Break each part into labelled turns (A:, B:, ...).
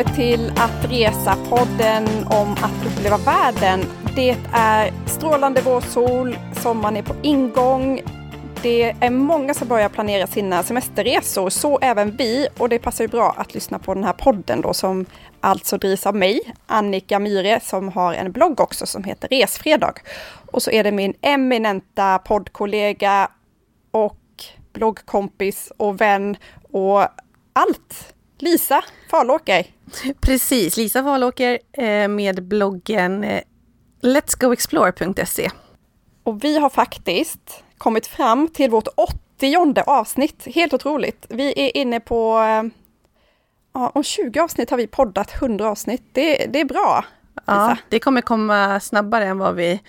A: välkommen till Att resa-podden om att uppleva världen. Det är strålande vårsol, sommaren är på ingång. Det är många som börjar planera sina semesterresor, så även vi. Och det passar ju bra att lyssna på den här podden då som alltså drivs av mig, Annika Myre, som har en blogg också som heter Resfredag. Och så är det min eminenta poddkollega och bloggkompis och vän och allt. Lisa Falåker.
B: Precis, Lisa Falåker eh, med bloggen eh, letsgoexplore.se.
A: Och vi har faktiskt kommit fram till vårt åttionde avsnitt. Helt otroligt. Vi är inne på... Eh, ja, om 20 avsnitt har vi poddat 100 avsnitt. Det, det är bra. Lisa.
B: Ja, det kommer komma snabbare än vad vi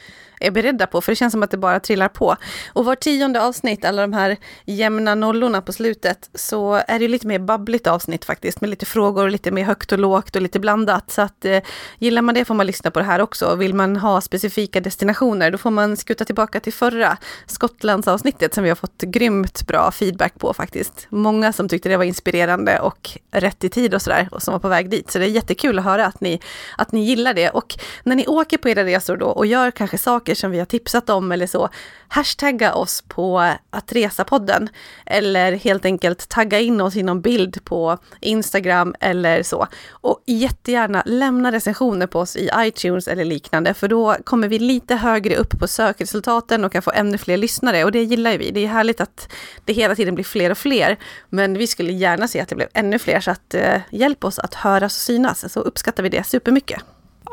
B: är beredda på, för det känns som att det bara trillar på. Och var tionde avsnitt, alla de här jämna nollorna på slutet, så är det lite mer babbligt avsnitt faktiskt, med lite frågor, lite mer högt och lågt och lite blandat. Så att eh, gillar man det får man lyssna på det här också. Vill man ha specifika destinationer, då får man skuta tillbaka till förra Skottlandsavsnittet som vi har fått grymt bra feedback på faktiskt. Många som tyckte det var inspirerande och rätt i tid och sådär, och som var på väg dit. Så det är jättekul att höra att ni, att ni gillar det. Och när ni åker på era resor då och gör kanske saker böcker som vi har tipsat om eller så, hashtagga oss på att resa-podden. Eller helt enkelt tagga in oss i någon bild på Instagram eller så. Och jättegärna lämna recensioner på oss i iTunes eller liknande, för då kommer vi lite högre upp på sökresultaten och kan få ännu fler lyssnare. Och det gillar vi. Det är härligt att det hela tiden blir fler och fler. Men vi skulle gärna se att det blev ännu fler, så att eh, hjälp oss att höras och synas, så uppskattar vi det supermycket.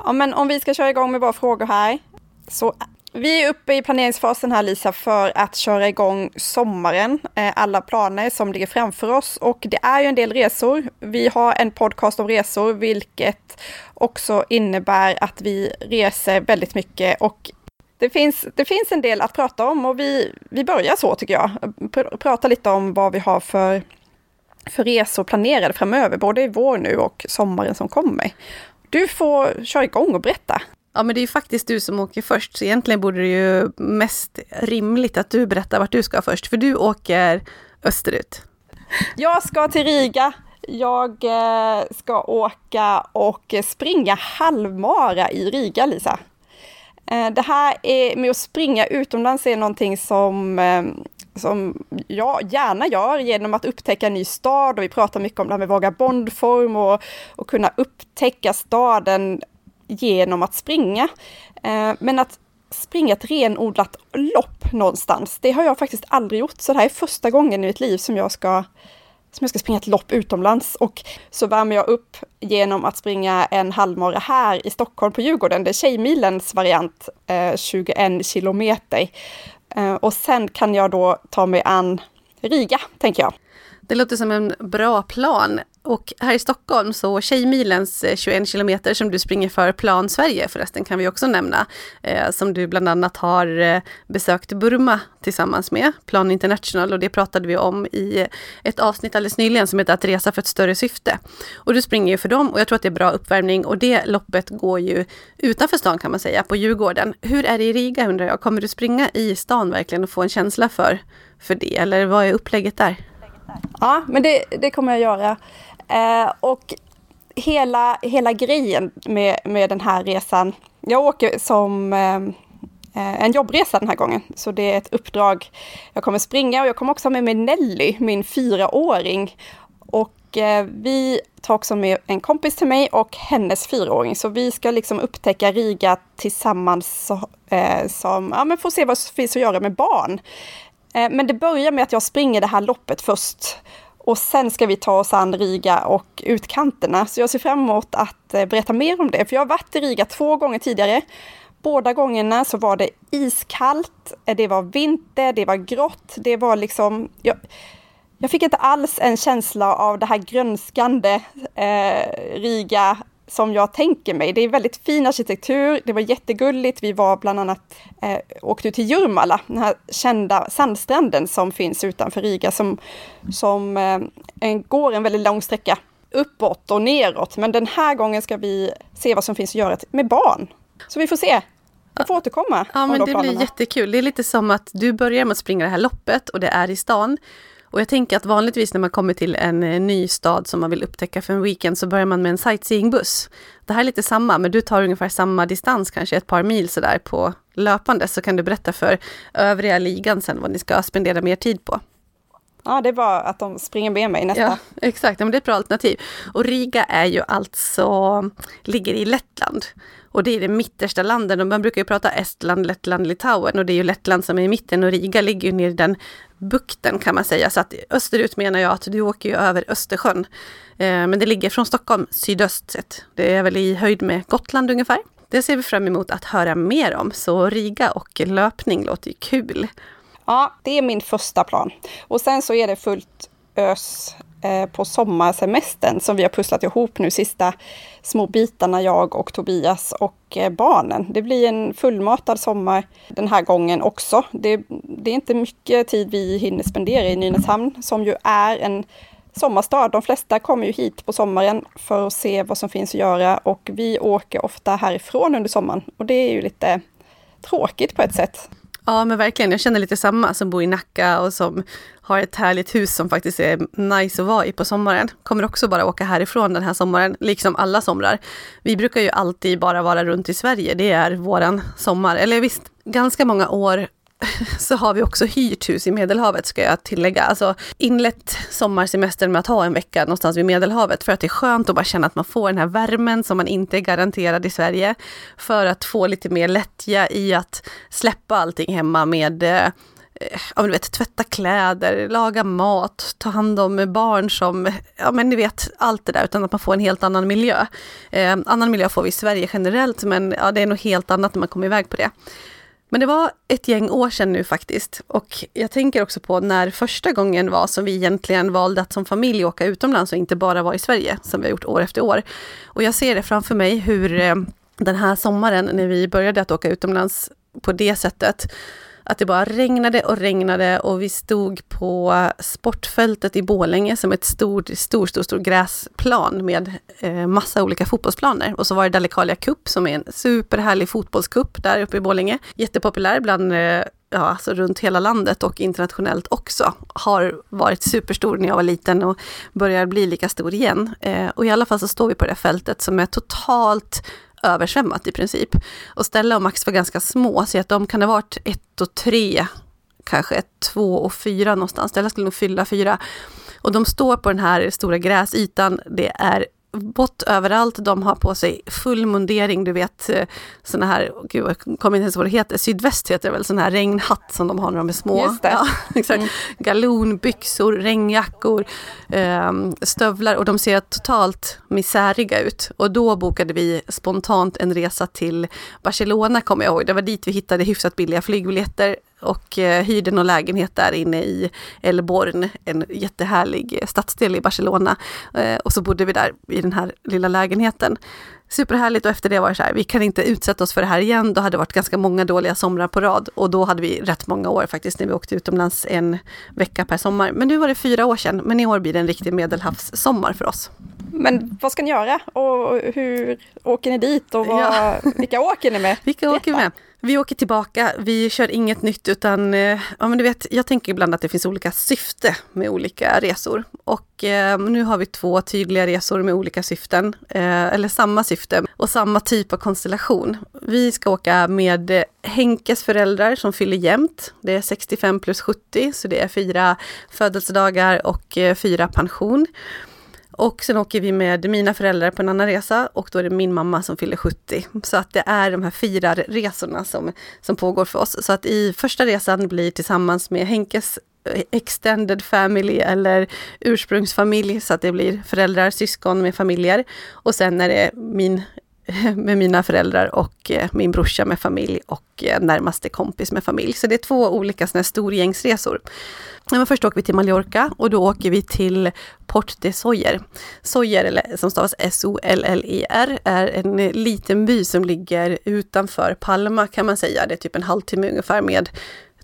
A: Ja, men om vi ska köra igång med våra frågor här. Så vi är uppe i planeringsfasen här Lisa för att köra igång sommaren. Eh, alla planer som ligger framför oss och det är ju en del resor. Vi har en podcast om resor, vilket också innebär att vi reser väldigt mycket och det finns, det finns en del att prata om och vi, vi börjar så tycker jag. Pr prata lite om vad vi har för, för resor planerade framöver, både i vår nu och sommaren som kommer. Du får köra igång och berätta.
B: Ja, men det är ju faktiskt du som åker först, så egentligen borde det ju mest rimligt att du berättar vart du ska först, för du åker österut.
A: Jag ska till Riga. Jag eh, ska åka och springa halvmara i Riga, Lisa. Eh, det här är med att springa utomlands är någonting som eh, som jag gärna gör genom att upptäcka en ny stad och vi pratar mycket om det här med vagabondform och, och kunna upptäcka staden genom att springa. Eh, men att springa ett renodlat lopp någonstans, det har jag faktiskt aldrig gjort. Så det här är första gången i mitt liv som jag ska som jag ska springa ett lopp utomlands och så värmer jag upp genom att springa en halvmara här i Stockholm på Djurgården. Det är Tjejmilens variant, eh, 21 kilometer. Eh, och sen kan jag då ta mig an Riga, tänker jag.
B: Det låter som en bra plan. Och här i Stockholm så Tjejmilens eh, 21 kilometer som du springer för Plan Sverige förresten kan vi också nämna. Eh, som du bland annat har eh, besökt Burma tillsammans med, Plan International och det pratade vi om i eh, ett avsnitt alldeles nyligen som heter Att resa för ett större syfte. Och du springer ju för dem och jag tror att det är bra uppvärmning och det loppet går ju utanför stan kan man säga, på Djurgården. Hur är det i Riga undrar jag? Kommer du springa i stan verkligen och få en känsla för, för det eller vad är upplägget där?
A: Ja, men det, det kommer jag göra. Eh, och hela, hela grejen med, med den här resan, jag åker som eh, eh, en jobbresa den här gången, så det är ett uppdrag. Jag kommer springa och jag kommer också ha med mig Nelly, min fyraåring. Och eh, vi tar också med en kompis till mig och hennes fyraåring, så vi ska liksom upptäcka Riga tillsammans så, eh, som, ja men får se vad som finns att göra med barn. Eh, men det börjar med att jag springer det här loppet först. Och sen ska vi ta oss an Riga och utkanterna. Så jag ser fram emot att eh, berätta mer om det. För jag har varit i Riga två gånger tidigare. Båda gångerna så var det iskallt, eh, det var vinter, det var grått, det var liksom... Jag, jag fick inte alls en känsla av det här grönskande eh, Riga som jag tänker mig. Det är väldigt fin arkitektur, det var jättegulligt. Vi var bland annat, eh, åkte till Jurmala, den här kända sandstranden som finns utanför Riga, som, som eh, går en väldigt lång sträcka uppåt och neråt. Men den här gången ska vi se vad som finns att göra med barn. Så vi får se. Jag får återkomma.
B: Ja, men det planerna. blir jättekul. Det är lite som att du börjar med att springa det här loppet och det är i stan. Och jag tänker att vanligtvis när man kommer till en eh, ny stad som man vill upptäcka för en weekend så börjar man med en sightseeingbuss. Det här är lite samma, men du tar ungefär samma distans, kanske ett par mil sådär på löpande, så kan du berätta för övriga ligan sen vad ni ska spendera mer tid på.
A: Ja, det är bara att de springer med mig nästa. Ja,
B: exakt, men det är ett bra alternativ. Och Riga är ju alltså, ligger i Lettland. Och det är det mittersta landet. Man brukar ju prata Estland, Lettland, Litauen och det är ju Lettland som är i mitten och Riga ligger ju nere i den bukten kan man säga. Så att österut menar jag att du åker ju över Östersjön. Eh, men det ligger från Stockholm sydöst sett. Det är väl i höjd med Gotland ungefär. Det ser vi fram emot att höra mer om. Så Riga och löpning låter ju kul.
A: Ja, det är min första plan. Och sen så är det fullt ös eh, på sommarsemestern som vi har pusslat ihop nu sista små bitarna jag och Tobias och eh, barnen. Det blir en fullmatad sommar den här gången också. Det, det är inte mycket tid vi hinner spendera i Nynäshamn som ju är en sommarstad. De flesta kommer ju hit på sommaren för att se vad som finns att göra och vi åker ofta härifrån under sommaren och det är ju lite tråkigt på ett sätt.
B: Ja men verkligen, jag känner lite samma som bor i Nacka och som har ett härligt hus som faktiskt är nice att vara i på sommaren. Kommer också bara åka härifrån den här sommaren, liksom alla somrar. Vi brukar ju alltid bara vara runt i Sverige, det är våran sommar. Eller visst, ganska många år så har vi också hyrt hus i Medelhavet ska jag tillägga. Alltså inlett sommarsemestern med att ha en vecka någonstans vid Medelhavet för att det är skönt att bara känna att man får den här värmen som man inte är garanterad i Sverige. För att få lite mer lättja i att släppa allting hemma med eh, ja ja, du vet, tvätta kläder, laga mat, ta hand om barn som, ja men ni vet allt det där, utan att man får en helt annan miljö. Eh, annan miljö får vi i Sverige generellt, men ja, det är nog helt annat när man kommer iväg på det. Men det var ett gäng år sedan nu faktiskt. Och jag tänker också på när första gången var som vi egentligen valde att som familj åka utomlands och inte bara vara i Sverige, som vi har gjort år efter år. Och jag ser det framför mig hur eh, den här sommaren när vi började att åka utomlands på det sättet, att det bara regnade och regnade och vi stod på sportfältet i Bålänge som ett stort, stor, stor, stor gräsplan med eh, massa olika fotbollsplaner. Och så var det Dalecarlia Cup som är en superhärlig fotbollscup där uppe i Bålänge. Jättepopulär bland eh, ja, alltså runt hela landet och internationellt också, har varit superstor när jag var liten och börjar bli lika stor igen. Eh, och i alla fall så står vi på det fältet som är totalt översvämmat i princip. Och Stella och Max var ganska små, så att de kan ha varit ett och tre, kanske två och fyra någonstans. Stella skulle nog fylla fyra. Och de står på den här stora gräsytan. Det är vått överallt, de har på sig full mundering, du vet eh, såna här, gud jag kommer inte ens ihåg vad det heter, sydväst heter det väl, sån här regnhatt som de har när de är små.
A: Just det. Ja,
B: exakt. Mm. Galonbyxor, regnjackor, eh, stövlar och de ser totalt misäriga ut. Och då bokade vi spontant en resa till Barcelona kommer jag ihåg, det var dit vi hittade hyfsat billiga flygbiljetter och eh, hyrde någon lägenhet där inne i El Born, en jättehärlig stadsdel i Barcelona. Eh, och så bodde vi där i den här lilla lägenheten. Superhärligt och efter det var det så här, vi kan inte utsätta oss för det här igen. Då hade det varit ganska många dåliga somrar på rad och då hade vi rätt många år faktiskt när vi åkte utomlands en vecka per sommar. Men nu var det fyra år sedan, men i år blir det en riktig medelhavssommar för oss.
A: Men vad ska ni göra och hur åker ni dit och vad, ja. vilka åker ni med?
B: Vilka åker med? Vi åker tillbaka, vi kör inget nytt utan, eh, ja men du vet, jag tänker ibland att det finns olika syfte med olika resor. Och eh, nu har vi två tydliga resor med olika syften, eh, eller samma syfte och samma typ av konstellation. Vi ska åka med Henkes föräldrar som fyller jämnt. Det är 65 plus 70, så det är fyra födelsedagar och eh, fyra pension. Och sen åker vi med mina föräldrar på en annan resa och då är det min mamma som fyller 70. Så att det är de här fyra resorna som, som pågår för oss. Så att i första resan blir tillsammans med Henkes eh, extended family eller ursprungsfamilj så att det blir föräldrar, syskon med familjer. Och sen är det min med mina föräldrar och eh, min brorsa med familj och eh, närmaste kompis med familj. Så det är två olika såna här storgängsresor. Men först åker vi till Mallorca och då åker vi till Port de Soller. Soller, eller som stavas S-O-L-L-E-R, är en eh, liten by som ligger utanför Palma kan man säga. Det är typ en halvtimme ungefär med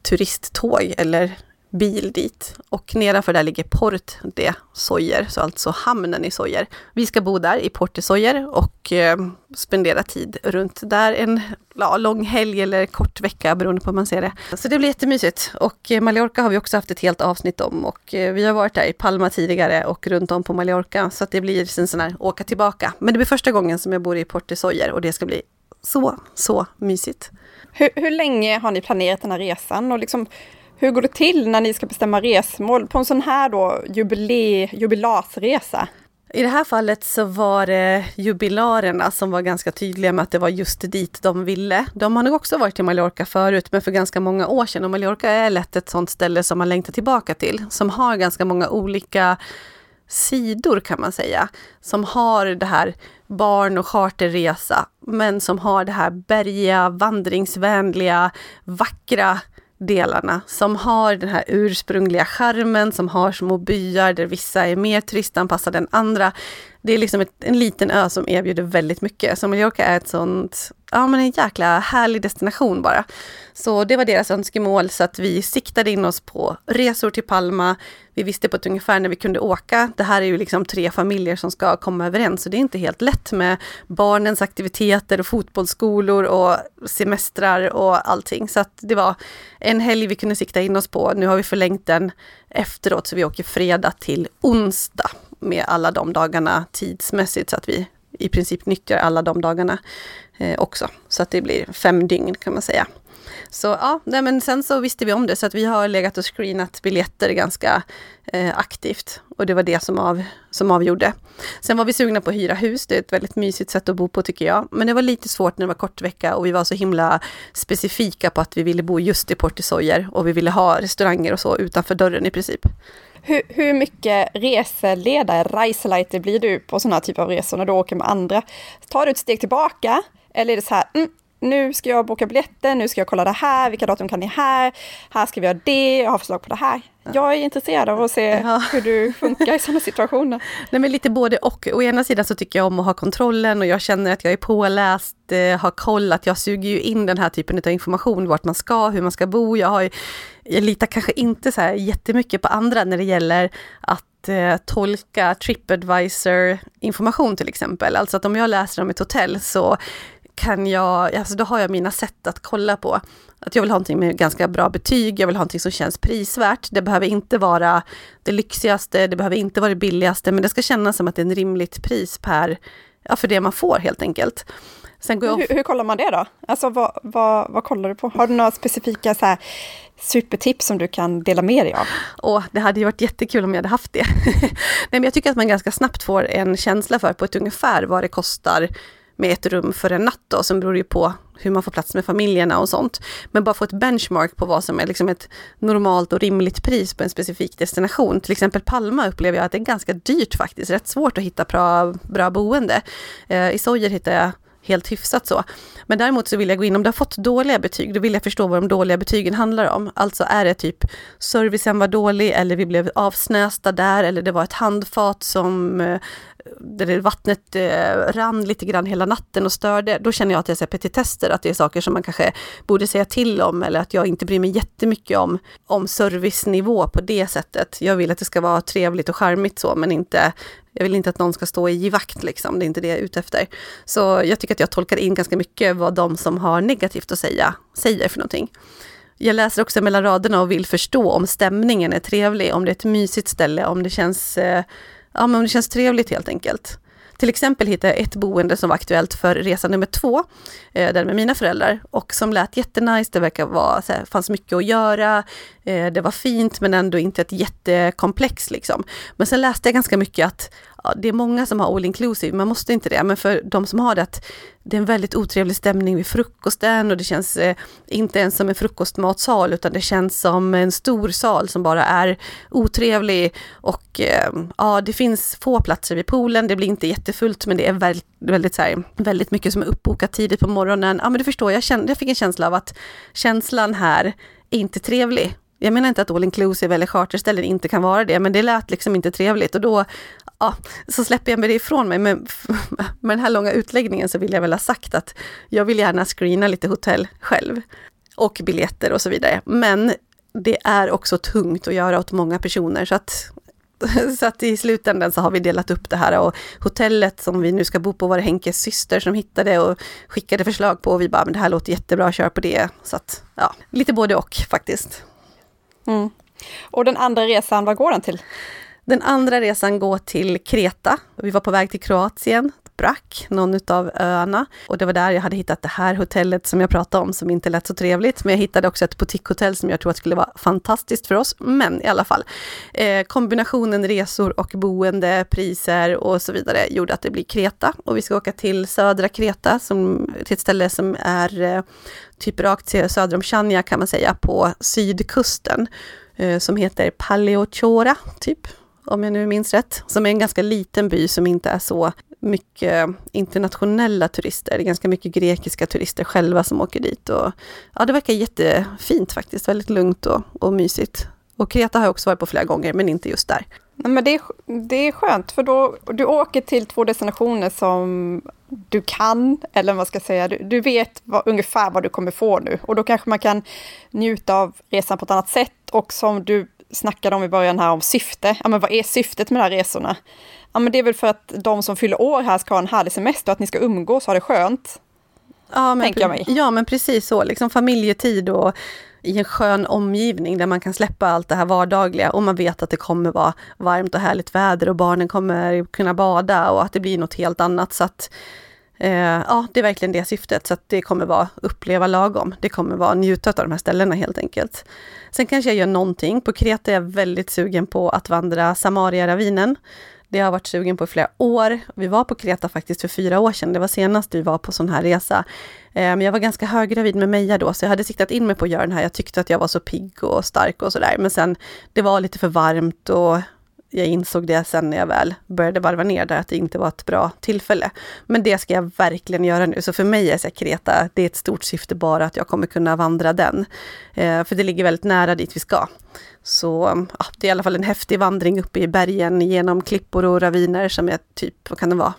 B: turisttåg eller bil dit. Och nedanför där ligger Port de Soyer, så alltså hamnen i Soyer. Vi ska bo där i Port de Soyer och eh, spendera tid runt där en ja, lång helg eller kort vecka beroende på hur man ser det. Så det blir jättemysigt. Och eh, Mallorca har vi också haft ett helt avsnitt om och eh, vi har varit där i Palma tidigare och runt om på Mallorca. Så att det blir en sån här åka tillbaka. Men det blir första gången som jag bor i Port de Soyer och det ska bli så, så mysigt.
A: Hur, hur länge har ni planerat den här resan och liksom hur går det till när ni ska bestämma resmål på en sån här då jubilee, jubilasresa?
B: I det här fallet så var det jubilarerna som var ganska tydliga med att det var just dit de ville. De har nog också varit i Mallorca förut, men för ganska många år sedan. Och Mallorca är lätt ett sånt ställe som man längtar tillbaka till, som har ganska många olika sidor kan man säga, som har det här barn och charterresa, men som har det här bergiga, vandringsvänliga, vackra delarna som har den här ursprungliga charmen, som har små byar där vissa är mer turistanpassade än andra. Det är liksom ett, en liten ö som erbjuder väldigt mycket. Så Mallorca är ett sånt, ja men en jäkla härlig destination bara. Så det var deras önskemål så att vi siktade in oss på resor till Palma. Vi visste på ett ungefär när vi kunde åka. Det här är ju liksom tre familjer som ska komma överens så det är inte helt lätt med barnens aktiviteter och fotbollsskolor och semestrar och allting. Så att det var en helg vi kunde sikta in oss på. Nu har vi förlängt den efteråt så vi åker fredag till onsdag med alla de dagarna tidsmässigt så att vi i princip nyttjar alla de dagarna eh, också. Så att det blir fem dygn kan man säga. Så ja, nej, men sen så visste vi om det så att vi har legat och screenat biljetter ganska eh, aktivt. Och det var det som, av, som avgjorde. Sen var vi sugna på att hyra hus, det är ett väldigt mysigt sätt att bo på tycker jag. Men det var lite svårt när det var kort vecka och vi var så himla specifika på att vi ville bo just i Portisoyer och vi ville ha restauranger och så utanför dörren i princip.
A: Hur, hur mycket reseledare, reiseleiter blir du på sådana typer av resor när du åker med andra? Tar du ett steg tillbaka eller är det så här, mm, nu ska jag boka biljetter, nu ska jag kolla det här, vilka datum kan ni här, här ska vi göra det, jag har förslag på det här. Jag är intresserad av att se ja. hur du funkar i sådana situationer.
B: Nej men lite både och. Å ena sidan så tycker jag om att ha kontrollen och jag känner att jag är påläst, eh, har kollat, jag suger ju in den här typen av information, vart man ska, hur man ska bo. Jag, har, jag litar kanske inte så här jättemycket på andra när det gäller att eh, tolka Tripadvisor information till exempel. Alltså att om jag läser om ett hotell så kan jag, alltså då har jag mina sätt att kolla på. Att jag vill ha någonting med ganska bra betyg, jag vill ha någonting som känns prisvärt. Det behöver inte vara det lyxigaste, det behöver inte vara det billigaste, men det ska kännas som att det är ett rimligt pris per, ja för det man får helt enkelt.
A: Sen går hur, hur, kollar man det då? Alltså vad, vad, vad kollar du på? Har du några specifika så här, supertips som du kan dela med dig av?
B: Åh, det hade ju varit jättekul om jag hade haft det. Nej, men jag tycker att man ganska snabbt får en känsla för på ett ungefär vad det kostar med ett rum för en natt då, sen beror det ju på hur man får plats med familjerna och sånt. Men bara få ett benchmark på vad som är liksom ett normalt och rimligt pris på en specifik destination. Till exempel Palma upplever jag att det är ganska dyrt faktiskt, rätt svårt att hitta bra, bra boende. Eh, I Sojer hittar jag helt hyfsat så. Men däremot så vill jag gå in, om du har fått dåliga betyg, då vill jag förstå vad de dåliga betygen handlar om. Alltså är det typ servicen var dålig eller vi blev avsnästa där eller det var ett handfat som eh, där vattnet eh, rann lite grann hela natten och störde, då känner jag att jag är petitester, att det är saker som man kanske borde säga till om eller att jag inte bryr mig jättemycket om, om servicenivå på det sättet. Jag vill att det ska vara trevligt och charmigt så, men inte jag vill inte att någon ska stå i givakt, liksom. det är inte det jag är ute efter. Så jag tycker att jag tolkar in ganska mycket vad de som har negativt att säga, säger för någonting. Jag läser också mellan raderna och vill förstå om stämningen är trevlig, om det är ett mysigt ställe, om det känns eh, ja, men det känns trevligt helt enkelt. Till exempel hittade jag ett boende som var aktuellt för resa nummer två, eh, där med mina föräldrar, och som lät jättenice, det verkar vara, så här, fanns mycket att göra, eh, det var fint men ändå inte ett jättekomplex liksom. Men sen läste jag ganska mycket att det är många som har all inclusive, man måste inte det, men för de som har det, att det är en väldigt otrevlig stämning vid frukosten och det känns eh, inte ens som en frukostmatsal utan det känns som en stor sal som bara är otrevlig och eh, ja, det finns få platser vid poolen, det blir inte jättefullt men det är väldigt, väldigt, så här, väldigt mycket som är uppbokat tidigt på morgonen. Ja men du förstår, jag, kände, jag fick en känsla av att känslan här är inte trevlig. Jag menar inte att all inclusive eller charterställen inte kan vara det, men det lät liksom inte trevligt och då ja, så släpper jag med det ifrån mig. Men med den här långa utläggningen så vill jag väl ha sagt att jag vill gärna screena lite hotell själv. Och biljetter och så vidare. Men det är också tungt att göra åt många personer. Så att, så att i slutändan så har vi delat upp det här och hotellet som vi nu ska bo på var det Henkes syster som hittade och skickade förslag på och vi bara, men det här låter jättebra, kör på det. Så att, ja, lite både och faktiskt.
A: Mm. Och den andra resan, vad går den till?
B: Den andra resan går till Kreta. Vi var på väg till Kroatien, Brack, någon av öarna. Och det var där jag hade hittat det här hotellet som jag pratade om, som inte lät så trevligt. Men jag hittade också ett boutiquehotell som jag tror att skulle vara fantastiskt för oss. Men i alla fall, eh, kombinationen resor och boende, priser och så vidare gjorde att det blir Kreta. Och vi ska åka till södra Kreta, som, till ett ställe som är eh, typ rakt söder om Chania kan man säga, på sydkusten. Eh, som heter Paleochora, typ om jag nu minns rätt, som är en ganska liten by som inte är så mycket internationella turister. Det är ganska mycket grekiska turister själva som åker dit. Och, ja, det verkar jättefint faktiskt, väldigt lugnt och, och mysigt. Och Kreta har jag också varit på flera gånger, men inte just där.
A: Men det, är, det är skönt, för då du åker till två destinationer som du kan, eller vad ska jag säga, du, du vet vad, ungefär vad du kommer få nu. Och då kanske man kan njuta av resan på ett annat sätt. Och som du snackade om i början här om syfte, ja men vad är syftet med de här resorna? Ja men det är väl för att de som fyller år här ska ha en härlig semester, att ni ska umgås och ha det skönt.
B: Ja men, jag mig. ja men precis så, liksom familjetid och i en skön omgivning där man kan släppa allt det här vardagliga och man vet att det kommer vara varmt och härligt väder och barnen kommer kunna bada och att det blir något helt annat. Så att, Eh, ja, det är verkligen det syftet. Så att det kommer vara uppleva lagom. Det kommer vara njuta av de här ställena helt enkelt. Sen kanske jag gör någonting. På Kreta är jag väldigt sugen på att vandra Samaria-ravinen. Det har jag varit sugen på i flera år. Vi var på Kreta faktiskt för fyra år sedan. Det var senast vi var på sån här resa. Eh, men jag var ganska höggravid med Meja då, så jag hade siktat in mig på att göra den här. Jag tyckte att jag var så pigg och stark och sådär. Men sen, det var lite för varmt och jag insåg det sen när jag väl började varva ner där, att det inte var ett bra tillfälle. Men det ska jag verkligen göra nu. Så för mig är så Kreta, det är ett stort syfte bara att jag kommer kunna vandra den. Eh, för det ligger väldigt nära dit vi ska. Så ja, det är i alla fall en häftig vandring uppe i bergen genom klippor och raviner som är typ, vad kan det vara,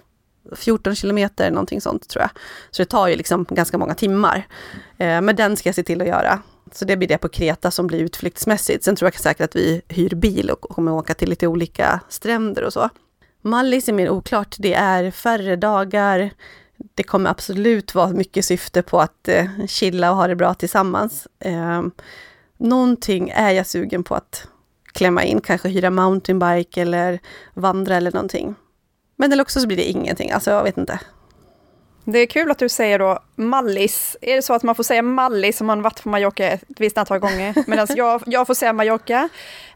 B: 14 kilometer, någonting sånt tror jag. Så det tar ju liksom ganska många timmar. Eh, men den ska jag se till att göra. Så det blir det på Kreta som blir utflyktsmässigt. Sen tror jag säkert att vi hyr bil och kommer åka till lite olika stränder och så. Mallis är mer oklart. Det är färre dagar. Det kommer absolut vara mycket syfte på att eh, chilla och ha det bra tillsammans. Eh, någonting är jag sugen på att klämma in, kanske hyra mountainbike eller vandra eller någonting. Men eller också så blir det ingenting, alltså jag vet inte.
A: Det är kul att du säger då Mallis. Är det så att man får säga Mallis om man varit på Mallorca ett visst antal gånger? Medan jag, jag får säga Mallorca.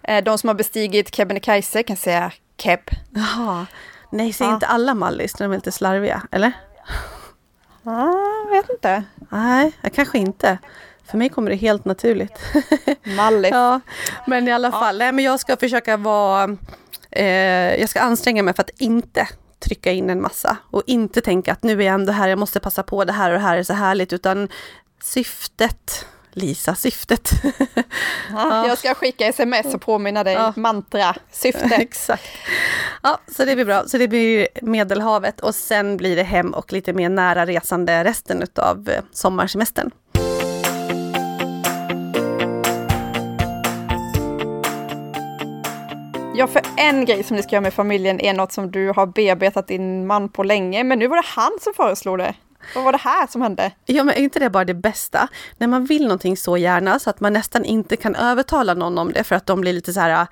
A: Eh, de som har bestigit Kebnekaise kan säga Keb.
B: Jaha. Nej, säger ja. inte alla Mallis de är lite slarviga, eller?
A: Ja, jag vet inte.
B: Nej, kanske inte. För mig kommer det helt naturligt.
A: Mallis.
B: ja, men i alla fall, ja. nej, men jag ska försöka vara... Eh, jag ska anstränga mig för att inte trycka in en massa och inte tänka att nu är jag ändå här, jag måste passa på det här och det här är så härligt, utan syftet Lisa, syftet.
A: Ja, jag ska skicka sms och påminna dig, ja. mantra, syfte.
B: Exakt. Ja, så det blir bra. Så det blir Medelhavet och sen blir det hem och lite mer nära resande resten av eh, sommarsemestern.
A: Ja, för en grej som ni ska göra med familjen är något som du har bearbetat din man på länge, men nu var det han som föreslog det. Vad var det här som hände?
B: Ja, men är inte det bara det bästa? När man vill någonting så gärna så att man nästan inte kan övertala någon om det för att de blir lite så här äh,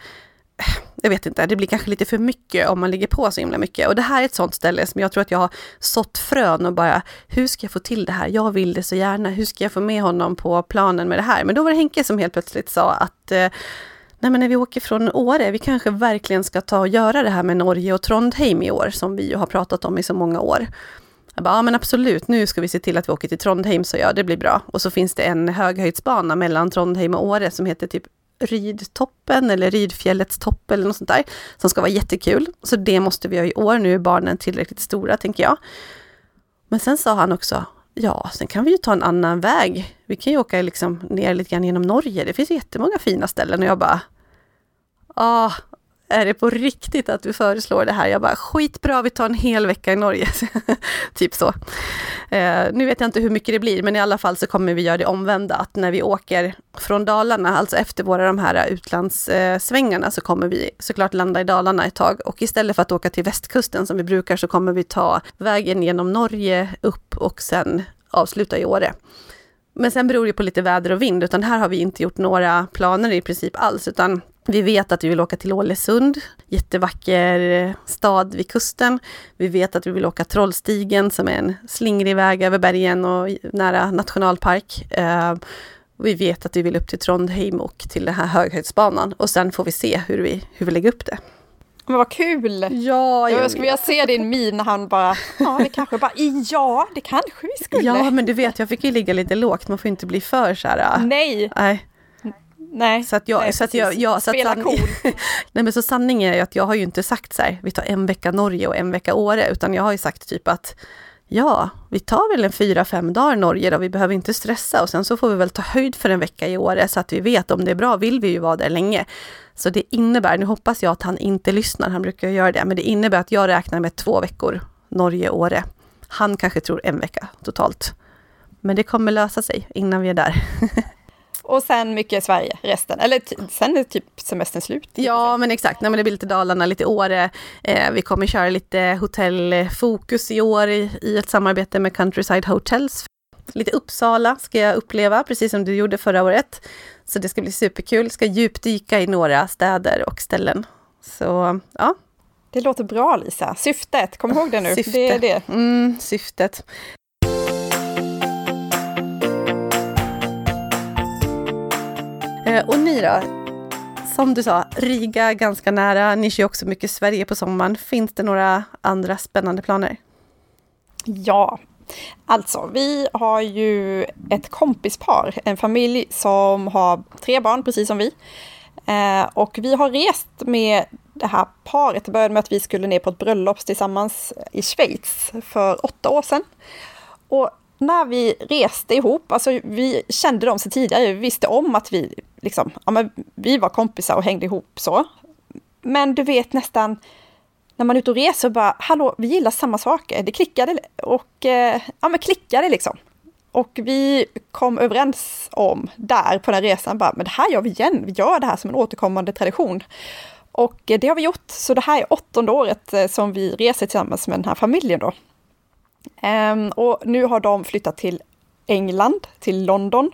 B: jag vet inte, det blir kanske lite för mycket om man ligger på så himla mycket. Och det här är ett sånt ställe som jag tror att jag har sått frön och bara, hur ska jag få till det här? Jag vill det så gärna, hur ska jag få med honom på planen med det här? Men då var det Henke som helt plötsligt sa att eh, nej men när vi åker från Åre, vi kanske verkligen ska ta och göra det här med Norge och Trondheim i år, som vi ju har pratat om i så många år. Jag bara, ja men absolut, nu ska vi se till att vi åker till Trondheim, så ja, det blir bra. Och så finns det en höghöjdsbana mellan Trondheim och Åre som heter typ Rydtoppen eller Rydfjällets topp eller något sånt där, som ska vara jättekul. Så det måste vi ha i år, nu är barnen tillräckligt stora, tänker jag. Men sen sa han också, Ja, sen kan vi ju ta en annan väg. Vi kan ju åka liksom ner lite grann genom Norge. Det finns jättemånga fina ställen och jag bara... Ah, är det på riktigt att du föreslår det här? Jag bara, skitbra, vi tar en hel vecka i Norge. typ så. Eh, nu vet jag inte hur mycket det blir, men i alla fall så kommer vi göra det omvända, att när vi åker från Dalarna, alltså efter våra de här utlandssvängarna, så kommer vi såklart landa i Dalarna ett tag. Och istället för att åka till västkusten som vi brukar, så kommer vi ta vägen genom Norge upp och sen avsluta i Åre. Men sen beror det på lite väder och vind, utan här har vi inte gjort några planer i princip alls, utan vi vet att vi vill åka till Ålesund, jättevacker stad vid kusten. Vi vet att vi vill åka Trollstigen som är en slingrig väg över bergen och nära nationalpark. Eh, vi vet att vi vill upp till Trondheim och till den här höghöjdsbanan och sen får vi se hur vi, hur vi lägger upp det.
A: Men vad kul!
B: Ja,
A: jag, jag skulle vilja se din min när han bara, ja det kanske bara, ja det kanske vi skulle.
B: Ja men du vet, jag fick ju ligga lite lågt, man får inte bli för så här.
A: Nej!
B: Nej.
A: Nej,
B: så att jag,
A: nej,
B: så att jag, jag så
A: Spela
B: att
A: cool.
B: nej men så sanningen är ju att jag har ju inte sagt så här, vi tar en vecka Norge och en vecka Åre, utan jag har ju sagt typ att ja, vi tar väl en fyra, fem dagar Norge då, vi behöver inte stressa och sen så får vi väl ta höjd för en vecka i Åre så att vi vet om det är bra, vill vi ju vara där länge. Så det innebär, nu hoppas jag att han inte lyssnar, han brukar göra det, men det innebär att jag räknar med två veckor Norge, Åre. Han kanske tror en vecka totalt. Men det kommer lösa sig innan vi är där.
A: Och sen mycket Sverige, resten. Eller sen är typ semestern slut.
B: Ja, men exakt. Nej, men det blir lite Dalarna, lite Åre. Eh, vi kommer köra lite hotellfokus i år i, i ett samarbete med Countryside Hotels. Lite Uppsala ska jag uppleva, precis som du gjorde förra året. Så det ska bli superkul. Ska djupdyka i några städer och ställen. Så ja.
A: Det låter bra Lisa. Syftet, kom ihåg det nu.
B: Syfte.
A: Det är det.
B: Mm, syftet. Eh, och ni då? Som du sa, Riga ganska nära. Ni kör också mycket Sverige på sommaren. Finns det några andra spännande planer?
A: Ja, alltså vi har ju ett kompispar, en familj som har tre barn precis som vi. Eh, och vi har rest med det här paret. Det började med att vi skulle ner på ett bröllop tillsammans i Schweiz för åtta år sedan. Och när vi reste ihop, alltså vi kände dem så tidigare, vi visste om att vi liksom, ja men vi var kompisar och hängde ihop så. Men du vet nästan, när man är ute och reser, bara hallå, vi gillar samma saker. Det klickade och, eh, ja men klickade liksom. Och vi kom överens om där på den resan, bara, men det här gör vi igen, vi gör det här som en återkommande tradition. Och eh, det har vi gjort, så det här är åttonde året eh, som vi reser tillsammans med den här familjen då. Um, och nu har de flyttat till England, till London.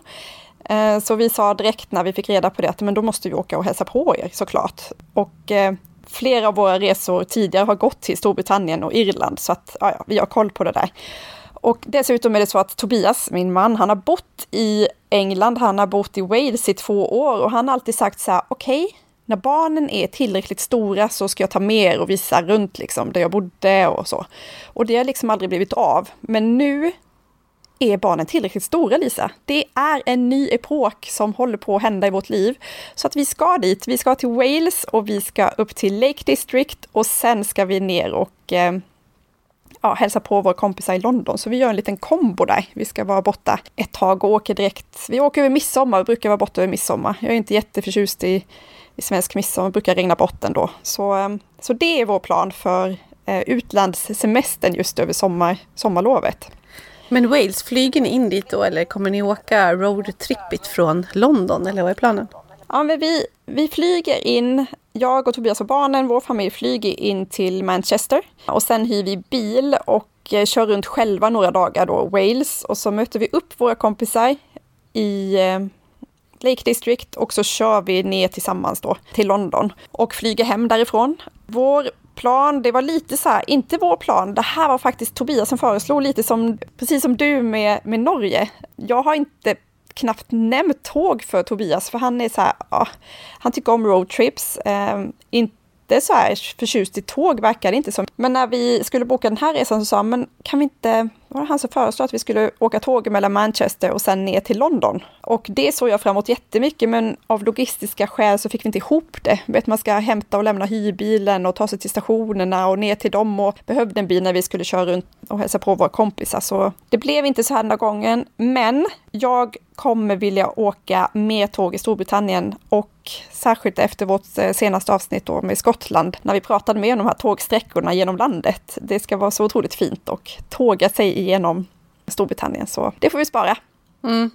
A: Uh, så vi sa direkt när vi fick reda på det att men då måste vi åka och hälsa på er såklart. Och uh, flera av våra resor tidigare har gått till Storbritannien och Irland så att ja, vi har koll på det där. Och dessutom är det så att Tobias, min man, han har bott i England, han har bott i Wales i två år och han har alltid sagt så här, okej, okay, när barnen är tillräckligt stora så ska jag ta med er och visa runt liksom där jag bodde och så. Och det har liksom aldrig blivit av. Men nu är barnen tillräckligt stora, Lisa. Det är en ny epok som håller på att hända i vårt liv. Så att vi ska dit. Vi ska till Wales och vi ska upp till Lake District och sen ska vi ner och eh, ja, hälsa på våra kompisar i London. Så vi gör en liten kombo där. Vi ska vara borta ett tag och åker direkt. Vi åker över midsommar, vi brukar vara borta över midsommar. Jag är inte jätteförtjust i i svensk midsommar brukar regna bort ändå. Så, ehm, så det är vår plan för eh, utlandssemestern just över sommar, sommarlovet.
B: Men Wales, flyger ni in dit då eller kommer ni åka roadtrippigt från London eller vad är planen?
A: Ja, men vi, vi flyger in, jag och Tobias och barnen, vår familj flyger in till Manchester och sen hyr vi bil och eh, kör runt själva några dagar då, Wales och så möter vi upp våra kompisar i eh, Lake District och så kör vi ner tillsammans då till London och flyger hem därifrån. Vår plan, det var lite så här, inte vår plan, det här var faktiskt Tobias som föreslog lite som, precis som du med, med Norge. Jag har inte knappt nämnt tåg för Tobias, för han är så här, ja, han tycker om roadtrips. Eh, inte så här förtjust i tåg verkar det inte som. Men när vi skulle boka den här resan så sa han, men kan vi inte var det han som föreslog att vi skulle åka tåg mellan Manchester och sen ner till London. Och det såg jag fram emot jättemycket, men av logistiska skäl så fick vi inte ihop det. Vet, man ska hämta och lämna hyrbilen och ta sig till stationerna och ner till dem och behövde en bil när vi skulle köra runt och hälsa på våra kompisar. Så det blev inte så här den här gången, men jag kommer vilja åka mer tåg i Storbritannien och särskilt efter vårt eh, senaste avsnitt då med Skottland, när vi pratade mer om de här tågsträckorna genom landet. Det ska vara så otroligt fint och tåga sig igenom Storbritannien, så det får vi spara.
B: Mm.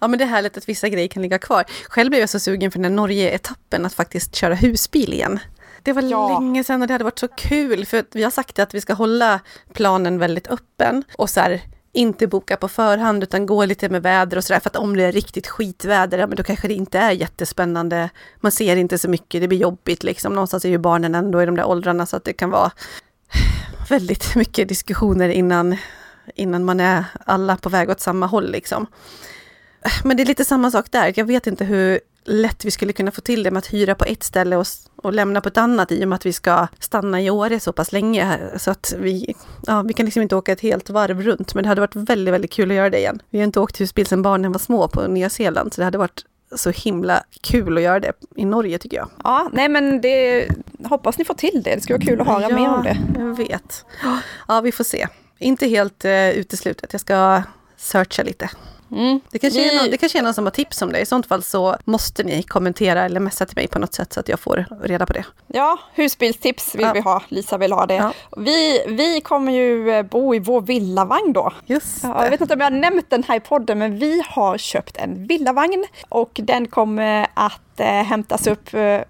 B: Ja men det är härligt att vissa grejer kan ligga kvar. Själv blev jag så sugen för den Norge-etappen att faktiskt köra husbil igen. Det var ja. länge sedan och det hade varit så kul för vi har sagt att vi ska hålla planen väldigt öppen och så här, inte boka på förhand utan gå lite med väder och sådär för att om det är riktigt skitväder, ja men då kanske det inte är jättespännande. Man ser inte så mycket, det blir jobbigt liksom. Någonstans är ju barnen ändå i de där åldrarna så att det kan vara väldigt mycket diskussioner innan, innan man är alla på väg åt samma håll liksom. Men det är lite samma sak där. Jag vet inte hur lätt vi skulle kunna få till det med att hyra på ett ställe och, och lämna på ett annat i och med att vi ska stanna i Åre så pass länge. Så att vi, ja, vi kan liksom inte åka ett helt varv runt, men det hade varit väldigt, väldigt kul att göra det igen. Vi har inte åkt husbil sedan barnen var små på Nya Zeeland, så det hade varit så himla kul att göra det i Norge tycker jag.
A: Ja, nej men det hoppas ni får till det. Det skulle vara kul att höra ja, mer om det.
B: jag vet. Ja, vi får se. Inte helt uh, uteslutet. Jag ska searcha lite. Mm. Det, kanske vi... är någon, det kanske är någon som har tips om det. I sånt fall så måste ni kommentera eller messa till mig på något sätt så att jag får reda på det.
A: Ja, husbilstips vill ja. vi ha. Lisa vill ha det. Ja. Vi, vi kommer ju eh, bo i vår villavagn då.
B: Just
A: ja, jag vet inte om jag har nämnt den här i podden, men vi har köpt en villavagn och den kommer att eh, hämtas upp eh,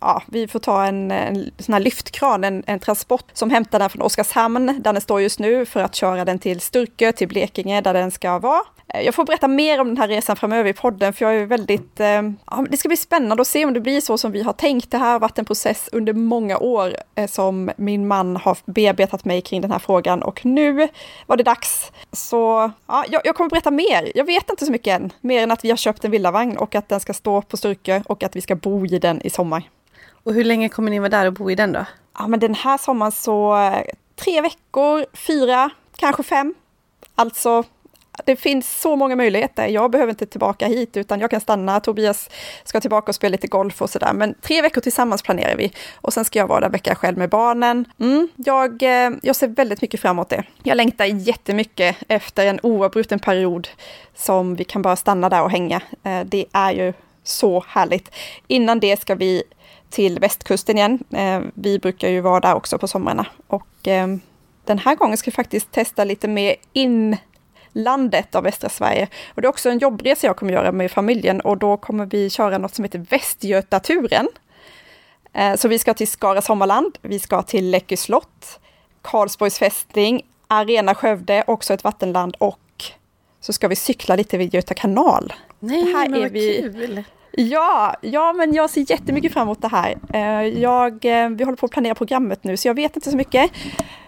A: ja, vi får ta en, en sån här lyftkran, en, en, transport som hämtar den från Oskarshamn, där den står just nu, för att köra den till Sturkö, till Blekinge, där den ska vara. Eh, jag får berätta mer om den här resan framöver i podden, för jag är väldigt... Eh, ja, det ska bli spännande att se om det blir så som vi har tänkt. Det här har varit en process under många år eh, som min man har bearbetat mig kring den här frågan och nu var det dags. Så ja, jag, jag kommer berätta mer. Jag vet inte så mycket än, mer än att vi har köpt en villavagn och att den ska stå på Sturkö och att vi ska bo i den i sommar.
B: Och hur länge kommer ni vara där och bo i den då?
A: Ja, men den här sommaren så tre veckor, fyra, kanske fem. Alltså, det finns så många möjligheter. Jag behöver inte tillbaka hit, utan jag kan stanna. Tobias ska tillbaka och spela lite golf och sådär. Men tre veckor tillsammans planerar vi. Och sen ska jag vara där vecka själv med barnen. Mm, jag, eh, jag ser väldigt mycket fram emot det. Jag längtar jättemycket efter en oavbruten period som vi kan bara stanna där och hänga. Eh, det är ju så härligt. Innan det ska vi till västkusten igen. Eh, vi brukar ju vara där också på somrarna. Och eh, den här gången ska vi faktiskt testa lite mer inlandet av västra Sverige. Och det är också en jobbresa jag kommer göra med familjen och då kommer vi köra något som heter Västgötaturen. Eh, så vi ska till Skara Sommarland, vi ska till Läckö slott, Karlsborgs fästning, Arena Skövde, också ett vattenland och så ska vi cykla lite vid Göta kanal.
B: Nej, det här men är vad vi, kul!
A: Ja, ja, men jag ser jättemycket fram emot det här. Eh, jag, eh, vi håller på att planera programmet nu, så jag vet inte så mycket.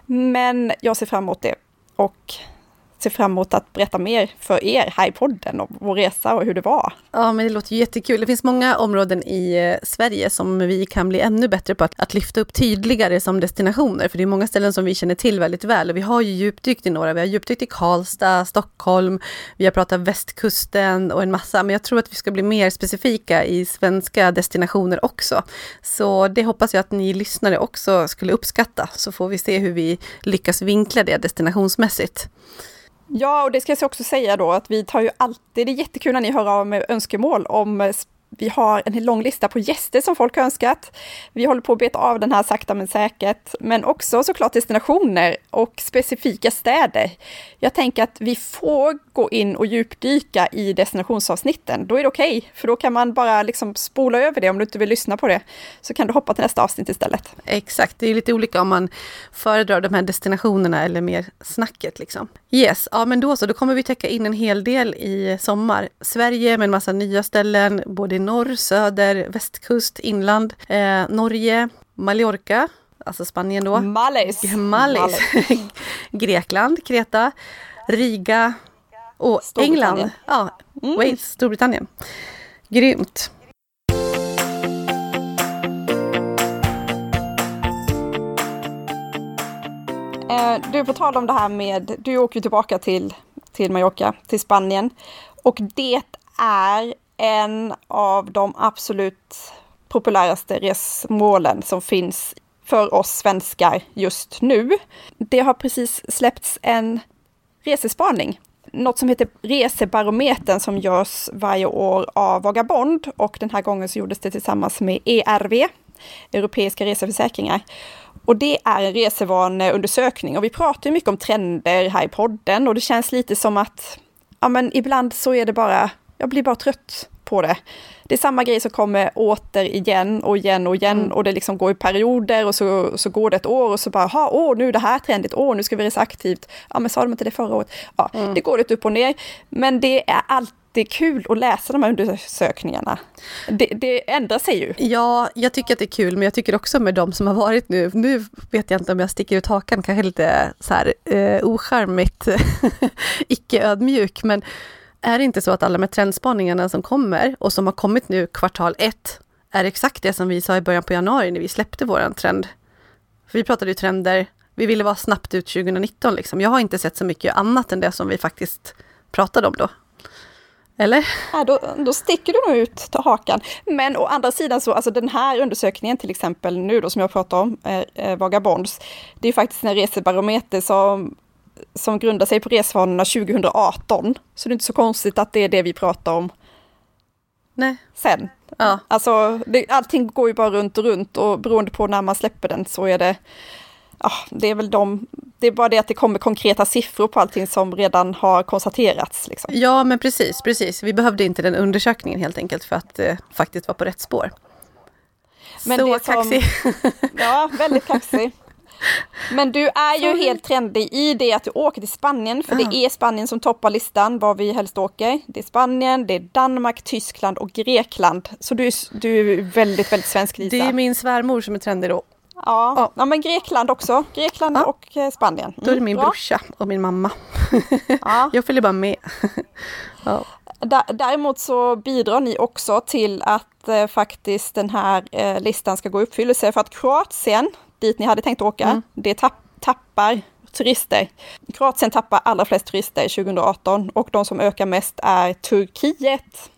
A: Men jag ser fram emot det. Och ser fram emot att berätta mer för er här i podden om vår resa och hur det var.
B: Ja, men det låter jättekul. Det finns många områden i eh, Sverige som vi kan bli ännu bättre på att, att lyfta upp tydligare som destinationer, för det är många ställen som vi känner till väldigt väl och vi har ju djupdykt i några. Vi har djupdykt i Karlstad, Stockholm, vi har pratat västkusten och en massa, men jag tror att vi ska bli mer specifika i svenska destinationer också. Så det hoppas jag att ni lyssnare också skulle uppskatta, så får vi se hur vi lyckas vinkla det destinationsmässigt.
A: Ja, och det ska jag också säga då att vi tar ju alltid, det är jättekul när ni hör av med önskemål om vi har en lång lista på gäster som folk har önskat. Vi håller på att beta av den här sakta men säkert, men också såklart destinationer och specifika städer. Jag tänker att vi får gå in och djupdyka i destinationsavsnitten. Då är det okej, okay, för då kan man bara liksom spola över det om du inte vill lyssna på det. Så kan du hoppa till nästa avsnitt istället.
B: Exakt, det är lite olika om man föredrar de här destinationerna eller mer snacket liksom. Yes, ja men då så, då kommer vi täcka in en hel del i sommar. Sverige med en massa nya ställen, både norr, söder, västkust, inland, eh, Norge, Mallorca, alltså Spanien då.
A: Mallis!
B: Mallis. Grekland, Kreta, Riga och England. Ja, mm. Wales, Storbritannien. Grymt!
A: Eh, du, på tal om det här med, du åker ju tillbaka till, till Mallorca, till Spanien. Och det är en av de absolut populäraste resmålen som finns för oss svenskar just nu. Det har precis släppts en resespaning något som heter Resebarometern som görs varje år av Vagabond och den här gången så gjordes det tillsammans med ERV, Europeiska reseförsäkringar. Och det är en resevaneundersökning och vi pratar mycket om trender här i podden och det känns lite som att ja, men ibland så är det bara, jag blir bara trött på det. Det är samma grej som kommer åter igen och igen och igen mm. och det liksom går i perioder och så, så går det ett år och så bara, ha, åh, nu är det här trendigt, åh, nu ska vi resa aktivt. Ja, men sa de inte det förra året? Ja, mm. det går lite upp och ner. Men det är alltid kul att läsa de här undersökningarna. Det, det ändrar sig ju.
B: Ja, jag tycker att det är kul, men jag tycker också med de som har varit nu, nu vet jag inte om jag sticker ut hakan, kanske lite så här eh, ocharmigt, icke ödmjuk, men är det inte så att alla de trendspaningarna som kommer och som har kommit nu kvartal ett är exakt det som vi sa i början på januari när vi släppte våran trend? För vi pratade ju trender, vi ville vara snabbt ut 2019 liksom. Jag har inte sett så mycket annat än det som vi faktiskt pratade om då. Eller?
A: Ja, då, då sticker du nog ut till hakan. Men å andra sidan så, alltså den här undersökningen till exempel nu då som jag pratar om, eh, eh Vagabonds, det är faktiskt en resebarometer som som grundar sig på resvanorna 2018. Så det är inte så konstigt att det är det vi pratar om
B: Nej.
A: sen. Ja. Alltså, det, allting går ju bara runt och runt och beroende på när man släpper den så är det, ja, det är väl de, det är bara det att det kommer konkreta siffror på allting som redan har konstaterats. Liksom.
B: Ja, men precis, precis. Vi behövde inte den undersökningen helt enkelt för att eh, faktiskt vara på rätt spår.
A: Men så kaxig. Ja, väldigt kaxig. Men du är ju helt trendig i det att du åker till Spanien, för det är Spanien som toppar listan var vi helst åker. Det är Spanien, det är Danmark, Tyskland och Grekland. Så du, är, du är väldigt, väldigt svensk Lisa.
B: Det är min svärmor som är trendig då.
A: Ja, ja. ja men Grekland också. Grekland ja. och eh, Spanien. Mm,
B: då är det mm, min bra. brorsa och min mamma. Ja. Jag följer bara med.
A: ja. Däremot så bidrar ni också till att eh, faktiskt den här eh, listan ska gå i uppfyllelse för att Kroatien, dit ni hade tänkt åka, mm. det tapp, tappar turister. Kroatien tappar allra flest turister 2018 och de som ökar mest är Turkiet.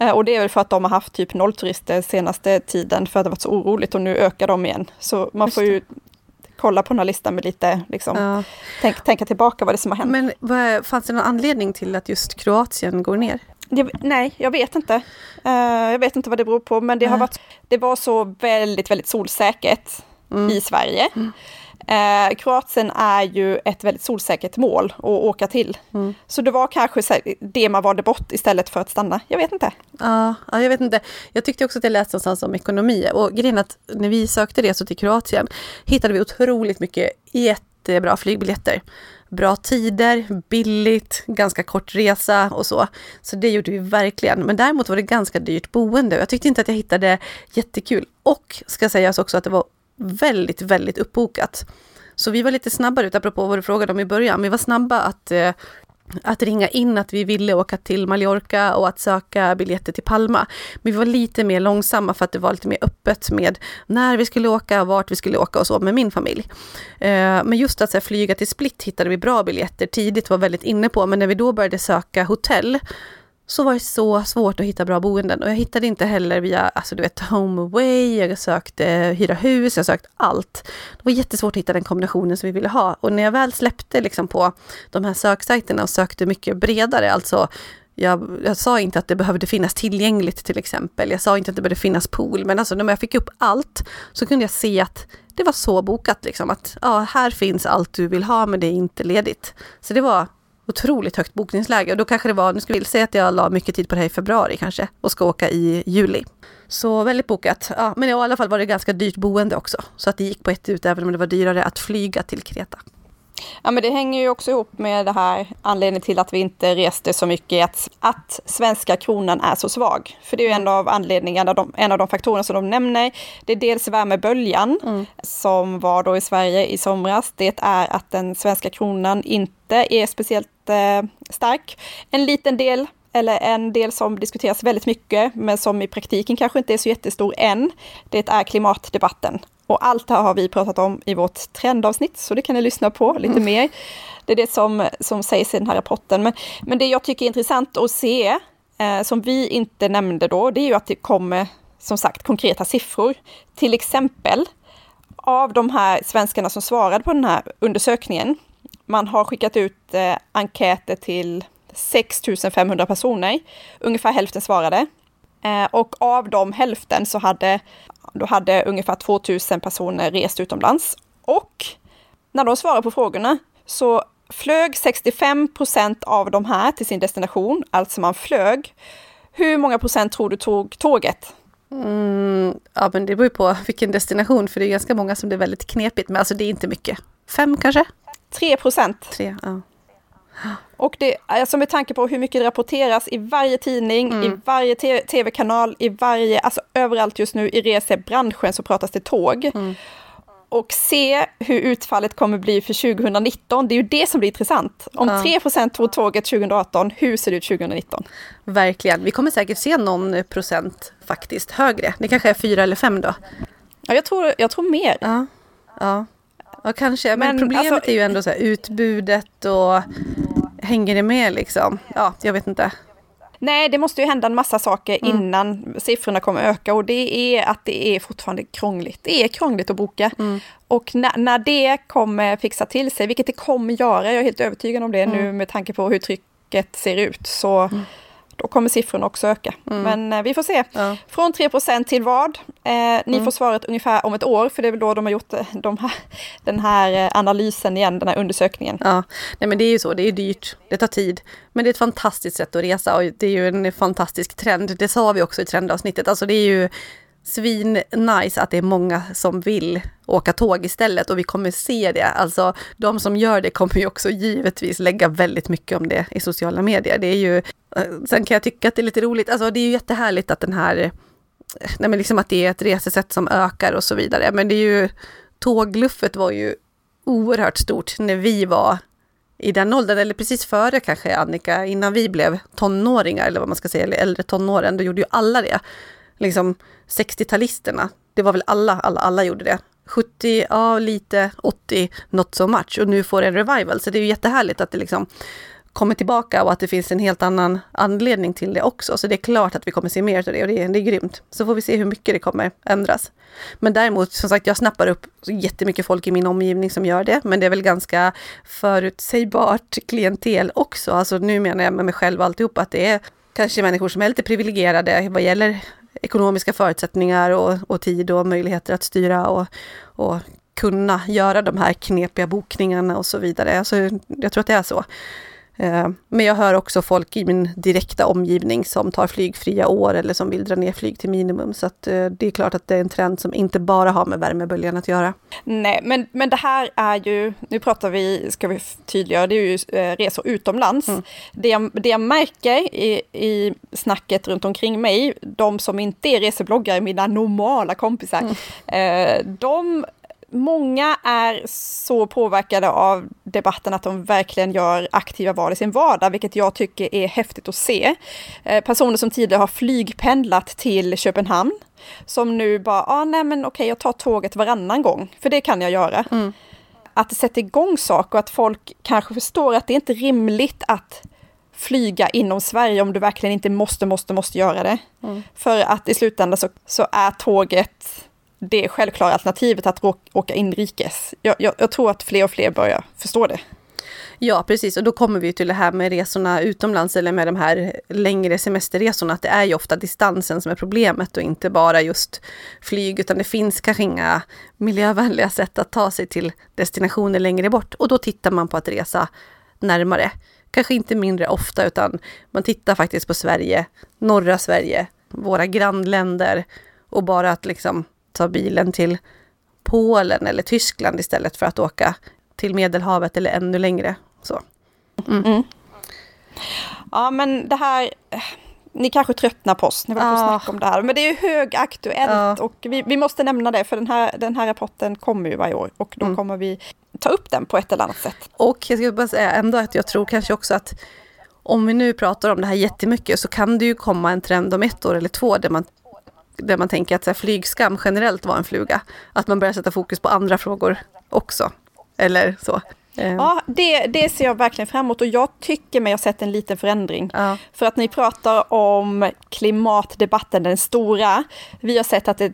A: Eh, och det är väl för att de har haft typ noll turister senaste tiden för att det varit så oroligt och nu ökar de igen. Så man får ju kolla på den här listan med lite, liksom, ja. tänk, tänka tillbaka vad det som har hänt.
B: Men vad, fanns det någon anledning till att just Kroatien går ner?
A: Det, nej, jag vet inte. Uh, jag vet inte vad det beror på, men det, har varit, det var så väldigt, väldigt solsäkert mm. i Sverige. Mm. Eh, Kroatien är ju ett väldigt solsäkert mål att åka till. Mm. Så det var kanske det man valde bort istället för att stanna. Jag vet inte.
B: Ja, jag vet inte. Jag tyckte också att jag läste någonstans om ekonomi. Och grejen att när vi sökte resor till Kroatien hittade vi otroligt mycket jättebra flygbiljetter. Bra tider, billigt, ganska kort resa och så. Så det gjorde vi verkligen. Men däremot var det ganska dyrt boende. Jag tyckte inte att jag hittade jättekul. Och ska sägas också att det var väldigt, väldigt uppbokat. Så vi var lite snabbare ut, apropå vad du frågade om i början. Vi var snabba att, eh, att ringa in att vi ville åka till Mallorca och att söka biljetter till Palma. Men vi var lite mer långsamma för att det var lite mer öppet med när vi skulle åka, vart vi skulle åka och så med min familj. Eh, men just att så här, flyga till Split hittade vi bra biljetter tidigt, var väldigt inne på. Men när vi då började söka hotell så var det så svårt att hitta bra boenden. Och jag hittade inte heller via, alltså du vet, HomeAway, jag sökte hyra hus, jag sökte allt. Det var jättesvårt att hitta den kombinationen som vi ville ha. Och när jag väl släppte liksom på de här söksajterna och sökte mycket bredare, alltså jag, jag, sa inte att det behövde finnas tillgängligt till exempel. Jag sa inte att det behövde finnas pool, men alltså när jag fick upp allt så kunde jag se att det var så bokat liksom att ja, här finns allt du vill ha men det är inte ledigt. Så det var otroligt högt bokningsläge och då kanske det var, nu ska vi säga att jag la mycket tid på det här i februari kanske och ska åka i juli. Så väldigt bokat. Ja, men i alla fall var det ganska dyrt boende också. Så att det gick på ett ut även om det var dyrare att flyga till Kreta.
A: Ja, men det hänger ju också ihop med det här anledningen till att vi inte reste så mycket, att, att svenska kronan är så svag. För det är ju en av anledningarna, de, en av de faktorerna som de nämner. Det är dels värmeböljan mm. som var då i Sverige i somras. Det är att den svenska kronan inte är speciellt eh, stark. En liten del eller en del som diskuteras väldigt mycket, men som i praktiken kanske inte är så jättestor än, det är klimatdebatten. Och allt det här har vi pratat om i vårt trendavsnitt, så det kan ni lyssna på lite mm. mer. Det är det som, som sägs i den här rapporten. Men, men det jag tycker är intressant att se, eh, som vi inte nämnde då, det är ju att det kommer som sagt konkreta siffror. Till exempel av de här svenskarna som svarade på den här undersökningen, man har skickat ut eh, enkäter till 6 500 personer. Ungefär hälften svarade. Eh, och av de hälften så hade, då hade ungefär 2 000 personer rest utomlands. Och när de svarade på frågorna så flög 65 procent av de här till sin destination, alltså man flög. Hur många procent tror du tog tåget?
B: Mm, ja, men det beror ju på vilken destination, för det är ganska många som det är väldigt knepigt med. Alltså det är inte mycket. Fem kanske?
A: 3 procent.
B: Tre, ja.
A: Och det, alltså med tanke på hur mycket det rapporteras i varje tidning, mm. i varje tv-kanal, i varje, alltså överallt just nu i resebranschen så pratas det tåg. Mm. Och se hur utfallet kommer bli för 2019, det är ju det som blir intressant. Om ja. 3 tog tåget 2018, hur ser det ut 2019?
B: Verkligen, vi kommer säkert se någon procent faktiskt högre. Det kanske är 4 eller 5 då?
A: Ja, jag tror, jag tror mer.
B: Ja, ja. ja kanske. Men, Men problemet alltså, är ju ändå så här, utbudet och hänger det med liksom? Ja, jag vet inte.
A: Nej, det måste ju hända en massa saker mm. innan siffrorna kommer öka och det är att det är fortfarande krångligt. Det är krångligt att boka. Mm. Och när, när, det kommer fixa till sig, vilket det kommer göra, jag är helt övertygad om det mm. nu med tanke på hur trycket ser ut, så mm då kommer siffrorna också öka. Mm. Men eh, vi får se. Ja. Från 3 till vad? Eh, ni mm. får svaret ungefär om ett år, för det är väl då de har gjort eh, de här, den här eh, analysen igen, den här undersökningen.
B: Ja, Nej, men det är ju så, det är dyrt, det tar tid. Men det är ett fantastiskt sätt att resa och det är ju en fantastisk trend. Det sa vi också i trendavsnittet. Alltså det är ju svin nice att det är många som vill åka tåg istället och vi kommer se det. Alltså de som gör det kommer ju också givetvis lägga väldigt mycket om det i sociala medier. Det är ju, Eh, sen kan jag tycka att det är lite roligt, alltså det är ju jättehärligt att den här, nej men liksom att det är ett resesätt som ökar och så vidare. Men det är ju, tågluffet var ju oerhört stort när vi var i den åldern, eller precis före kanske Annika, innan vi blev tonåringar eller vad man ska säga, eller äldre tonåren, då gjorde ju alla det liksom 60-talisterna, det var väl alla, alla, alla gjorde det. 70, ja lite, 80, not so much. Och nu får det en revival, så det är ju jättehärligt att det liksom kommer tillbaka och att det finns en helt annan anledning till det också. Så det är klart att vi kommer se mer av det och det är, det är grymt. Så får vi se hur mycket det kommer ändras. Men däremot, som sagt, jag snappar upp jättemycket folk i min omgivning som gör det, men det är väl ganska förutsägbart klientel också. Alltså nu menar jag med mig själv alltihop att det är kanske människor som är lite privilegierade vad gäller ekonomiska förutsättningar och, och tid och möjligheter att styra och, och kunna göra de här knepiga bokningarna och så vidare. Alltså, jag tror att det är så. Eh, men jag hör också folk i min direkta omgivning som tar flygfria år eller som vill dra ner flyg till minimum. Så eh, det är klart att det är en trend som inte bara har med värmeböljan att göra.
A: Nej, men, men det här är ju, nu pratar vi, ska vi tydliggöra, det är ju eh, resor utomlands. Mm. Det, jag, det jag märker i, i snacket runt omkring mig, de som inte är resebloggare, mina normala kompisar, mm. de många är så påverkade av debatten att de verkligen gör aktiva val i sin vardag, vilket jag tycker är häftigt att se. Eh, personer som tidigare har flygpendlat till Köpenhamn, som nu bara, ah, nej men okej, jag tar tåget varannan gång, för det kan jag göra. Mm. Att det sätter igång saker och att folk kanske förstår att det är inte rimligt att flyga inom Sverige om du verkligen inte måste, måste, måste göra det. Mm. För att i slutändan så, så är tåget det självklara alternativet att åka inrikes. Jag, jag, jag, tror att fler och fler börjar förstå det.
B: Ja, precis. Och då kommer vi till det här med resorna utomlands eller med de här längre semesterresorna. Att det är ju ofta distansen som är problemet och inte bara just flyg, utan det finns kanske inga miljövänliga sätt att ta sig till destinationer längre bort. Och då tittar man på att resa närmare. Kanske inte mindre ofta, utan man tittar faktiskt på Sverige, norra Sverige, våra grannländer och bara att liksom ta bilen till Polen eller Tyskland istället för att åka till Medelhavet eller ännu längre. Så.
A: Mm. Mm. Ja men det här, ni kanske tröttnar på oss när vi har ah. om det här, men det är ju högaktuellt ah. och vi, vi, måste nämna det för den här, den här rapporten kommer ju varje år och då mm. kommer vi ta upp den på ett eller annat sätt.
B: Och jag ska bara säga ändå att jag tror kanske också att om vi nu pratar om det här jättemycket så kan det ju komma en trend om ett år eller två där man där man tänker att så här, flygskam generellt var en fluga. Att man börjar sätta fokus på andra frågor också. Eller så.
A: Eh. Ja, det, det ser jag verkligen fram emot och jag tycker mig ha sett en liten förändring.
B: Ja.
A: För att ni pratar om klimatdebatten, den stora. Vi har sett att det,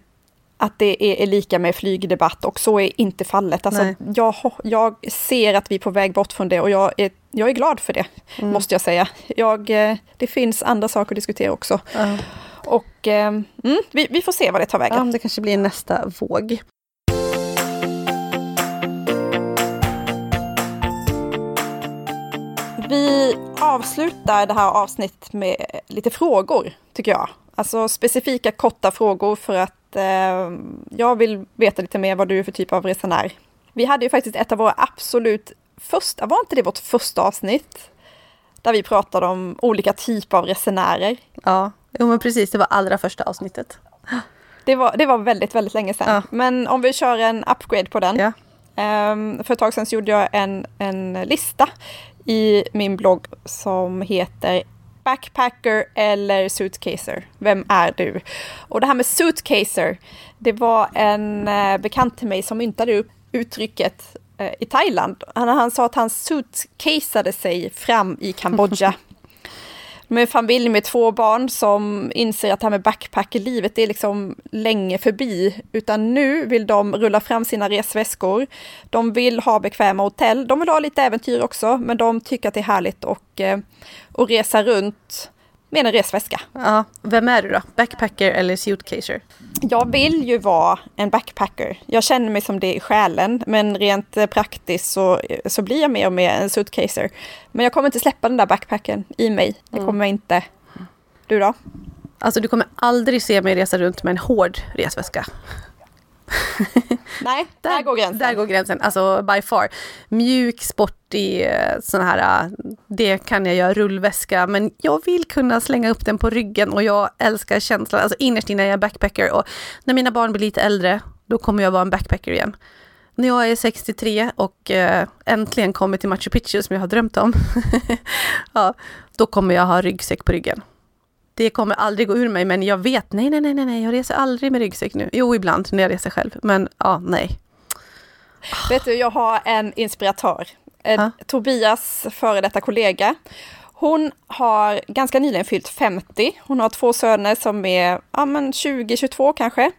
A: att det är, lika med flygdebatt och så är inte fallet. Alltså, jag, jag ser att vi är på väg bort från det och jag är, jag är glad för det, mm. måste jag säga. Jag, eh, det finns andra saker att diskutera också.
B: Ja.
A: Och eh, mm, vi, vi, får se vad det tar vägen.
B: Ja, det kanske blir nästa våg.
A: Vi avslutar det här avsnittet med lite frågor, tycker jag. Alltså specifika korta frågor för att eh, jag vill veta lite mer vad du är för typ av resenär. Vi hade ju faktiskt ett av våra absolut första, var inte det vårt första avsnitt? Där vi pratade om olika typer av resenärer.
B: Ja, jo, men precis, det var allra första avsnittet.
A: Det var, det var väldigt, väldigt länge sedan.
B: Ja.
A: Men om vi kör en upgrade på den.
B: Ja.
A: Um, för ett tag sedan så gjorde jag en, en lista i min blogg som heter Backpacker eller Suitcaser? Vem är du? Och det här med Suitcaser, det var en eh, bekant till mig som myntade upp uttrycket eh, i Thailand. Han, han sa att han suitcasade sig fram i Kambodja. med en familj med två barn som inser att det här med backpackerlivet är liksom länge förbi. Utan nu vill de rulla fram sina resväskor. De vill ha bekväma hotell. De vill ha lite äventyr också, men de tycker att det är härligt att eh, och resa runt med en resväska.
B: Ja, vem är du då? Backpacker eller suitcaser?
A: Jag vill ju vara en backpacker. Jag känner mig som det i själen, men rent eh, praktiskt så, så blir jag mer och mer en suitcaser. Men jag kommer inte släppa den där backpacken i mig. Det kommer jag inte. Du då?
B: Alltså du kommer aldrig se mig resa runt med en hård resväska.
A: Nej, där, där, går gränsen.
B: Där går gränsen, alltså by far. Mjuk, sportig, eh, sån här, eh, det kan jag göra, rullväska, men jag vill kunna slänga upp den på ryggen och jag älskar känslan, alltså innerst inne är jag backpacker och när mina barn blir lite äldre, då kommer jag vara en backpacker igen. När jag är 63 och äh, äntligen kommer till Machu Picchu som jag har drömt om, ja, då kommer jag ha ryggsäck på ryggen det kommer aldrig gå ur mig, men jag vet, nej, nej, nej, nej, jag reser aldrig med ryggsäck nu. Jo, ibland när jag reser själv, men ja, nej.
A: Vet du, jag har en inspiratör. En, Tobias före detta kollega. Hon har ganska nyligen fyllt 50. Hon har två söner som är ja, 20-22 kanske.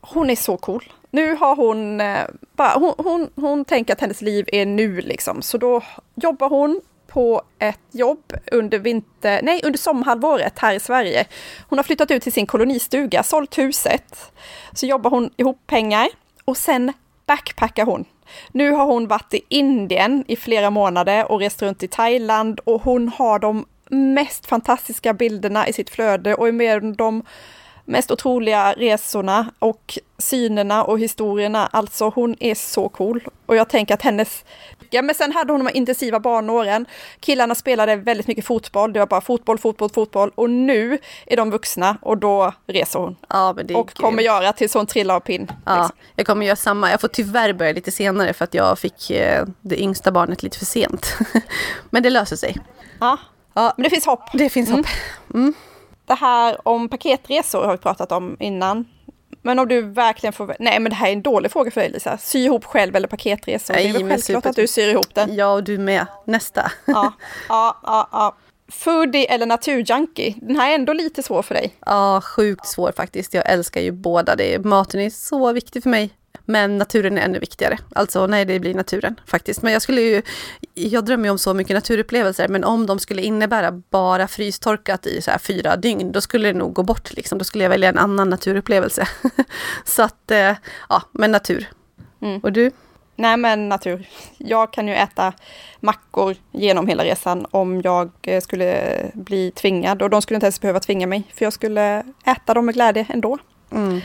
A: Hon är så cool. Nu har hon, eh, bara, hon, hon, hon tänker att hennes liv är nu liksom. Så då jobbar hon på ett jobb under vinter, nej under sommarhalvåret här i Sverige. Hon har flyttat ut till sin kolonistuga, sålt huset. Så jobbar hon ihop pengar och sen backpackar hon. Nu har hon varit i Indien i flera månader och rest runt i Thailand och hon har de mest fantastiska bilderna i sitt flöde och är med om de mest otroliga resorna och synerna och historierna. Alltså hon är så cool. Och jag tänker att hennes... Ja men sen hade hon de intensiva barnåren. Killarna spelade väldigt mycket fotboll. Det var bara fotboll, fotboll, fotboll. Och nu är de vuxna och då reser hon.
B: Ja,
A: och kommer göra tills hon trillar av pinn.
B: Ja, liksom. jag kommer göra samma. Jag får tyvärr börja lite senare för att jag fick eh, det yngsta barnet lite för sent. men det löser sig.
A: Ja, ja. men det finns hopp.
B: Det finns hopp. Mm. Mm.
A: Det här om paketresor har vi pratat om innan. Men om du verkligen får... Nej, men det här är en dålig fråga för dig Lisa. Sy ihop själv eller paketresor? Nej, det är väl självklart super... att du syr ihop det.
B: Ja, och du med. Nästa.
A: Ja, ja, ja. ja. Foodie eller naturjunkie? Den här är ändå lite svår för dig.
B: Ja, sjukt svår faktiskt. Jag älskar ju båda. Det. Maten är så viktig för mig. Men naturen är ännu viktigare. Alltså nej, det blir naturen faktiskt. Men jag skulle ju, jag drömmer ju om så mycket naturupplevelser, men om de skulle innebära bara frystorkat i så här fyra dygn, då skulle det nog gå bort liksom. Då skulle jag välja en annan naturupplevelse. så att, eh, ja, men natur. Mm. Och du?
A: Nej men natur. Jag kan ju äta mackor genom hela resan om jag eh, skulle bli tvingad och de skulle inte ens behöva tvinga mig för jag skulle äta dem med glädje ändå.
B: Mm.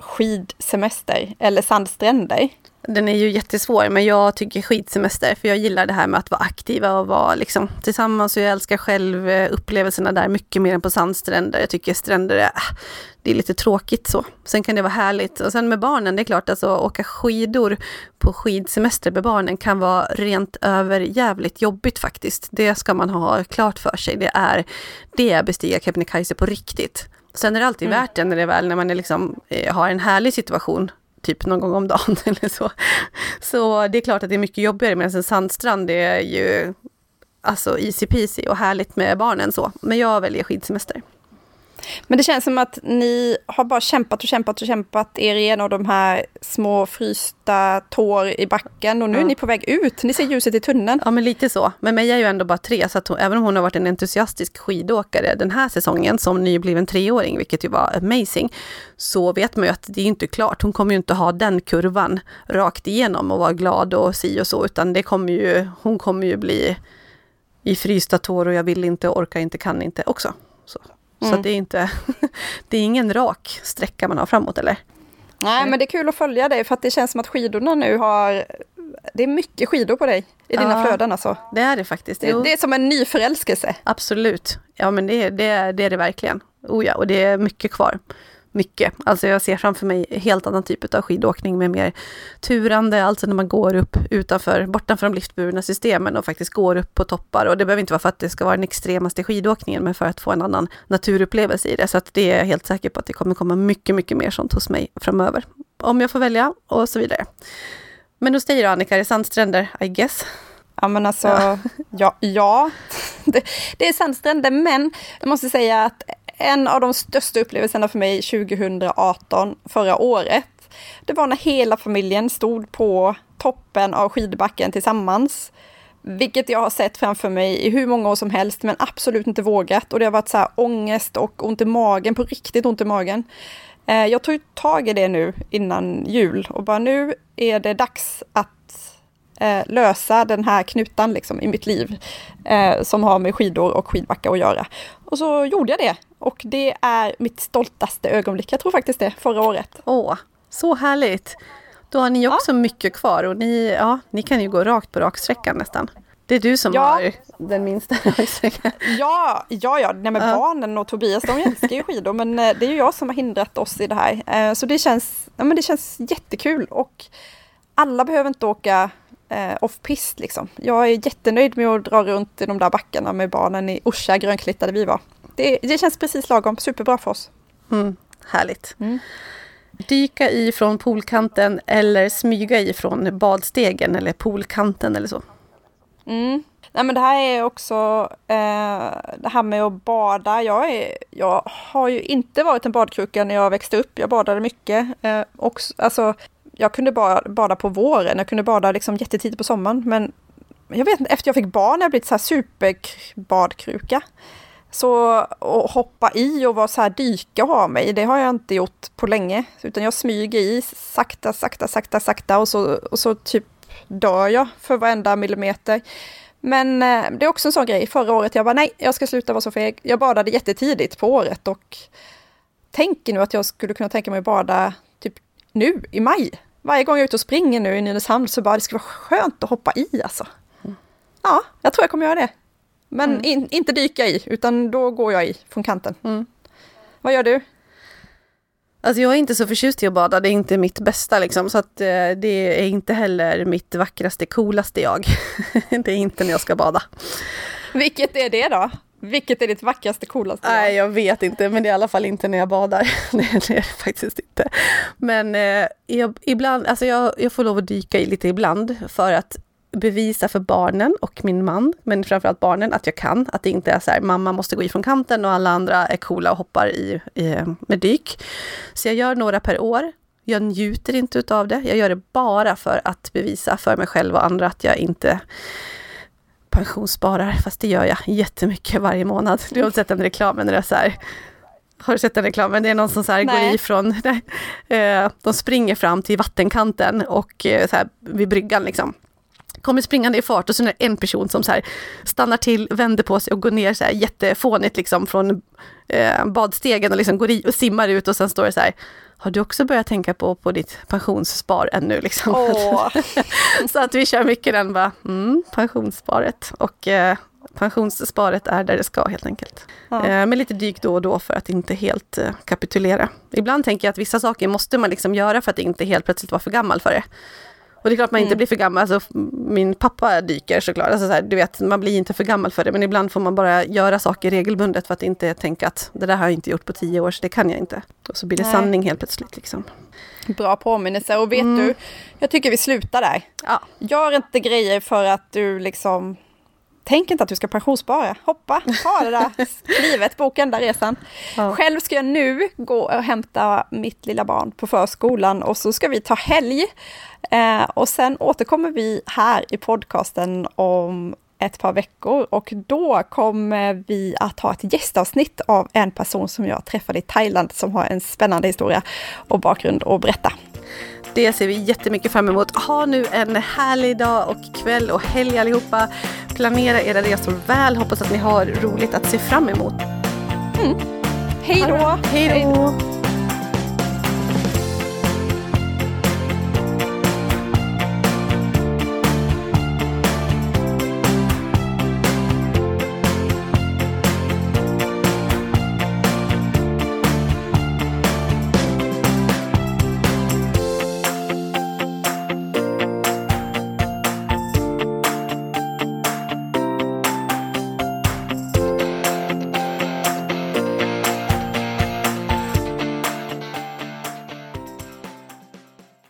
A: Skidsemester eller sandstränder?
B: Den är ju jättesvår, men jag tycker skidsemester, för jag gillar det här med att vara aktiva och vara liksom tillsammans och jag älskar själv eh, upplevelserna där mycket mer än på sandstränder. Jag tycker stränder är, ah, det är lite tråkigt så. Sen kan det vara härligt. Och sen med barnen, det är klart alltså åka skidor på skidsemester med barnen kan vara rent över jävligt jobbigt faktiskt. Det ska man ha klart för sig. Det är, det är bestiga Kebnekaise på riktigt. Sen är det alltid mm. värt det när det väl när man är liksom, eh, har en härlig situation typ någon gång om dagen eller så. Så det är klart att det är mycket jobbigare medan en sandstrand det är ju alltså easy peasy och härligt med barnen så. Men jag väljer skidsemester.
A: Men det känns som att ni har bara kämpat och kämpat och kämpat er igenom de här små frysta tår i backen och nu ja. är ni på väg ut. Ni ser ljuset i tunneln.
B: Ja, men lite så. Men Meja är ju ändå bara tre, så hon, även om hon har varit en entusiastisk skidåkare den här säsongen som nybliven treåring, vilket ju var amazing, så vet man ju att det är inte klart. Hon kommer ju inte ha den kurvan rakt igenom och vara glad och si och så, utan det kommer ju, hon kommer ju bli i frysta tår och jag vill inte, orkar inte, kan inte också. Så. Mm. Så det är inte, det är ingen rak sträcka man har framåt eller?
A: Nej, men det är kul att följa dig för att det känns som att skidorna nu har... Det är mycket skidor på dig i dina ja, flöden alltså.
B: Det är det faktiskt.
A: Det, det, är som en ny förälskelse.
B: Absolut. Ja, men det, det, det är det verkligen. Oh ja, och det är mycket kvar mycket. Alltså jag ser framför mig helt annan typ av skidåkning med mer turande, alltså när man går upp utanför, bortanför de liftburna systemen och faktiskt går upp på toppar. Och det behöver inte vara för att det ska vara den extremaste skidåkningen, men för att få en annan naturupplevelse i det. Så att det är jag helt säker på att det kommer komma mycket, mycket mer sånt hos mig framöver. Om jag får välja och så vidare. Men hos dig då Annika, är det sandstränder, I guess?
A: Ja men alltså, ja, ja, ja. Det, det, är sandstränder men jag måste säga att en av de största upplevelserna för mig 2018, förra året, det var när hela familjen stod på toppen av skidbacken tillsammans. Vilket jag har sett framför mig i hur många år som helst, men absolut inte vågat. Och det har varit så här ångest och ont i magen, på riktigt ont i magen. Eh, jag tog tag i det nu innan jul och bara nu är det dags att eh, lösa den här knutan liksom, i mitt liv eh, som har med skidor och skidbacka att göra. Och så gjorde jag det. Och det är mitt stoltaste ögonblick. Jag tror faktiskt det, förra året.
B: Åh, så härligt! Då har ni också ja. mycket kvar och ni, ja, ni kan ju gå rakt på raksträckan nästan. Det är du som ja. har den minsta.
A: Ja, ja, ja. Nej, men ja. barnen och Tobias de älskar ju skidor men eh, det är ju jag som har hindrat oss i det här. Eh, så det känns, ja, men det känns jättekul och alla behöver inte åka eh, off-pist liksom. Jag är jättenöjd med att dra runt i de där backarna med barnen i Orsa, Grönklitta där vi var. Det, det känns precis lagom, superbra för oss.
B: Mm, härligt. Mm. Dyka i från poolkanten eller smyga i från badstegen eller poolkanten eller så?
A: Mm. Nej men det här är också eh, det här med att bada. Jag, är, jag har ju inte varit en badkruka när jag växte upp. Jag badade mycket. Eh, också, alltså, jag kunde bara bada på våren, jag kunde bada liksom jättetidigt på sommaren. Men jag vet inte, efter jag fick barn har jag blivit så här superbadkruka. Så att hoppa i och vara så här dyka och ha mig, det har jag inte gjort på länge. Utan jag smyger i sakta, sakta, sakta, sakta och så, och så typ dör jag för varenda millimeter. Men eh, det är också en sån grej. Förra året jag bara nej, jag ska sluta vara så feg. Jag badade jättetidigt på året och tänker nu att jag skulle kunna tänka mig att bada nu i maj. Varje gång jag är ute och springer nu i Nynäshamn så bara det skulle vara skönt att hoppa i alltså. Mm. Ja, jag tror jag kommer göra det. Men mm. in, inte dyka i, utan då går jag i från kanten. Mm. Vad gör du?
B: Alltså jag är inte så förtjust i att bada, det är inte mitt bästa liksom, så att eh, det är inte heller mitt vackraste, coolaste jag. det är inte när jag ska bada.
A: Vilket är det då? Vilket är ditt vackraste, coolaste?
B: Nej, jag vet inte, men det är i alla fall inte när jag badar. det är det faktiskt inte. Men eh, jag, ibland, alltså jag, jag får lov att dyka i lite ibland för att bevisa för barnen och min man, men framförallt barnen, att jag kan. Att det inte är så här, mamma måste gå ifrån kanten och alla andra är coola och hoppar i, i med dyk. Så jag gör några per år. Jag njuter inte utav det. Jag gör det bara för att bevisa för mig själv och andra att jag inte pensionssparar, fast det gör jag jättemycket varje månad. Du har sett den reklamen när det är så här, har du sett den reklamen? Det är någon som så här går ifrån, eh, de springer fram till vattenkanten och eh, så här vid bryggan liksom kommer springande i fart och så är det en person som så här stannar till, vänder på sig och går ner så här jättefånigt liksom från eh, badstegen och liksom går i och simmar ut och sen står det så här har du också börjat tänka på, på ditt pensionsspar ännu? Liksom? så att vi kör mycket den bara, mm, pensionssparet. Och eh, pensionssparet är där det ska helt enkelt. Ja. Eh, med lite dyk då och då för att inte helt eh, kapitulera. Ibland tänker jag att vissa saker måste man liksom göra för att inte helt plötsligt vara för gammal för det. Och det är klart man inte mm. blir för gammal, alltså, min pappa dyker såklart, alltså, så här, du vet, man blir inte för gammal för det, men ibland får man bara göra saker regelbundet för att inte tänka att det där har jag inte gjort på tio år, så det kan jag inte. Och så blir det Nej. sanning helt plötsligt. Liksom.
A: Bra påminnelse, och vet mm. du, jag tycker vi slutar där. Ja. Gör inte grejer för att du liksom Tänk inte att du ska pensionsspara. Hoppa, ta det där klivet, boka den där resan. Ja. Själv ska jag nu gå och hämta mitt lilla barn på förskolan och så ska vi ta helg. Eh, och sen återkommer vi här i podcasten om ett par veckor och då kommer vi att ha ett gästavsnitt av en person som jag träffade i Thailand som har en spännande historia och bakgrund att berätta.
B: Det ser vi jättemycket fram emot. Ha nu en härlig dag och kväll och helg allihopa. Planera era resor väl. Hoppas att ni har roligt att se fram emot.
A: Mm. Hej då!
B: Hej då!